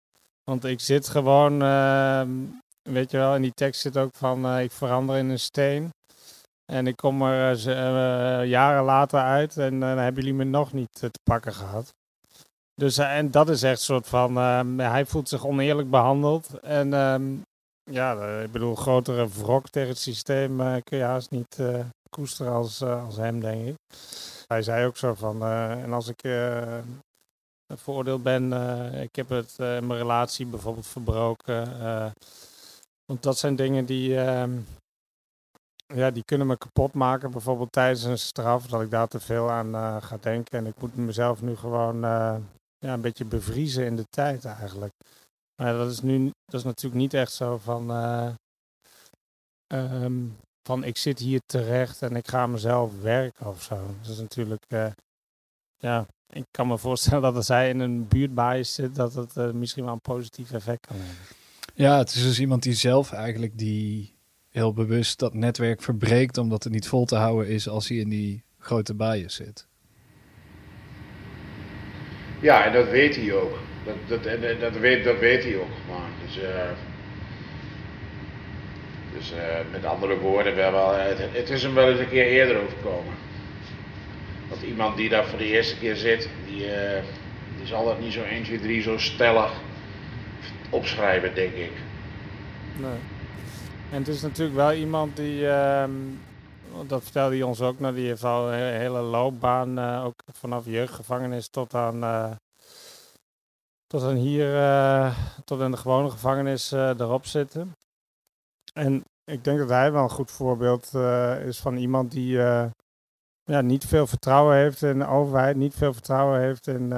Want ik zit gewoon, ehm, weet je wel, in die tekst zit ook van, eh, ik verander in een steen. En ik kom er jaren later uit en dan hebben jullie me nog niet te pakken gehad. Dus en dat is echt een soort van, ehm, hij voelt zich oneerlijk behandeld. En ja, ik bedoel, grotere wrok tegen het systeem uh, kun je haast niet uh, koesteren als, als hem, denk ik. Hij zei ook zo van, en als ik veroordeeld ben, ik heb het in mijn relatie bijvoorbeeld verbroken. want dat zijn dingen die, ehm, ja, die kunnen me kapot maken, bijvoorbeeld tijdens een straf, dat ik daar te veel aan ga denken. En ik moet mezelf nu gewoon ja, een beetje bevriezen in de tijd eigenlijk. Maar dat is nu dat is natuurlijk niet echt zo van, uh, um, van ik zit hier terecht en ik ga mezelf werken of zo. Dat is natuurlijk, uh, ja, ik kan me voorstellen dat als hij in een buurtbias zit, dat het uh, misschien wel een positief effect kan hebben. Ja, het is dus iemand die zelf eigenlijk die heel bewust dat netwerk verbreekt, omdat het niet vol te houden is als hij in die grote bias zit. Ja, en dat weet hij ook. Dat, dat, dat, weet, dat weet hij ook. Dus, uh, dus uh, met andere woorden, we hebben, het, het is hem wel eens een keer eerder overkomen. Want iemand die daar voor de eerste keer zit, die, uh, die zal dat niet zo 1, 2, 3 zo stellig opschrijven, denk ik. Nee. En het is natuurlijk wel iemand die, uh, dat vertelde hij ons ook, nou, die heeft al een hele loopbaan, ook vanaf jeugdgevangenis tot aan tot dan hier, uh, tot in de gewone gevangenis uh, erop zitten. En ik denk dat hij wel een goed voorbeeld uh, is van iemand die ja, niet veel vertrouwen heeft in de overheid, niet veel vertrouwen heeft in,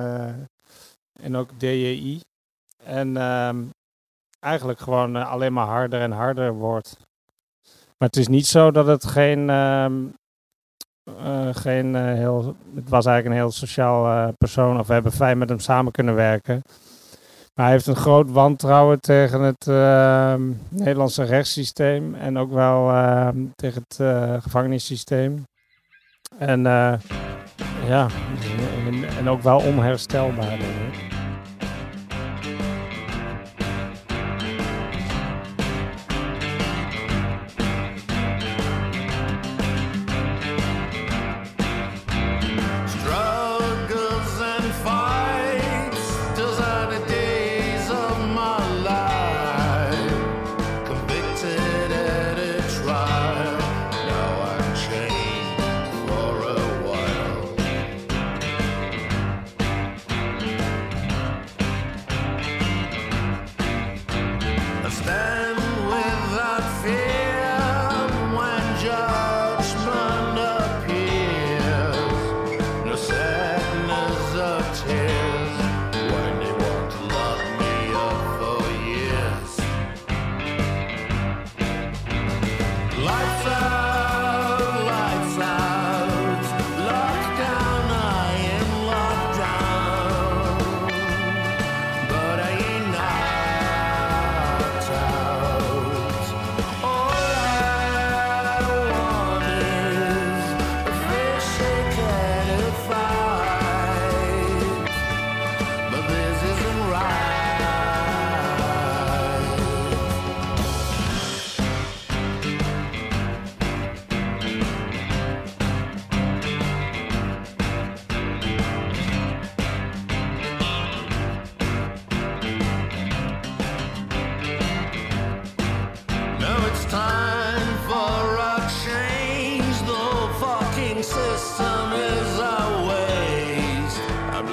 in ook DJI. En eigenlijk gewoon alleen maar harder en harder wordt. Maar het is niet zo dat het geen, ehm, geen heel. Het was eigenlijk een heel sociaal persoon. Of we hebben fijn met hem samen kunnen werken hij heeft een groot wantrouwen tegen het uh, Nederlandse rechtssysteem en ook wel uh, tegen het uh, gevangenissysteem. En eh, Ja, en, en ook wel onherstelbaar, denk ik.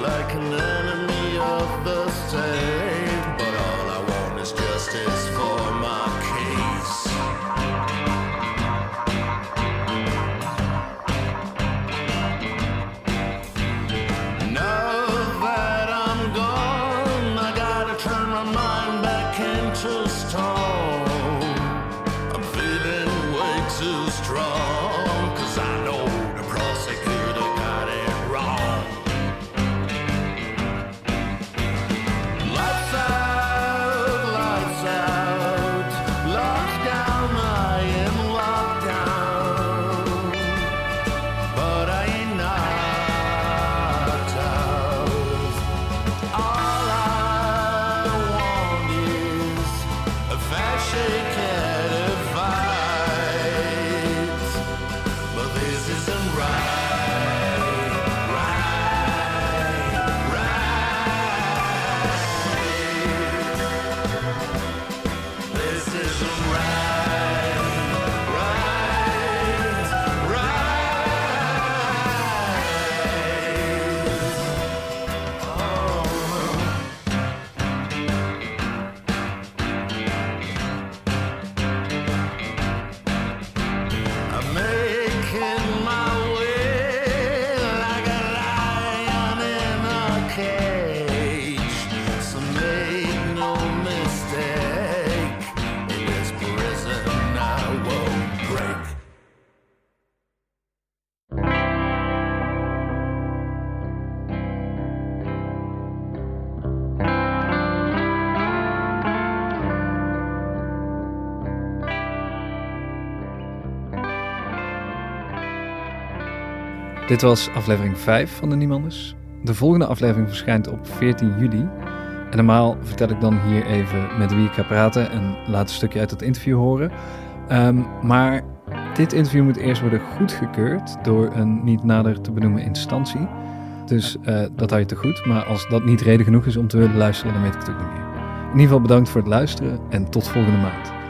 Like an enemy of the state, Dit was aflevering 5 van de Niemanders. De volgende aflevering verschijnt op 14 juli. En normaal vertel ik dan hier even met wie ik ga praten en laat een stukje uit het interview horen. Ehm, maar dit interview moet eerst worden goedgekeurd door een niet nader te benoemen instantie. Dus eh, dat hou je te goed. Maar als dat niet reden genoeg is om te willen luisteren, dan weet ik het ook niet meer. In ieder geval bedankt voor het luisteren en tot volgende maand.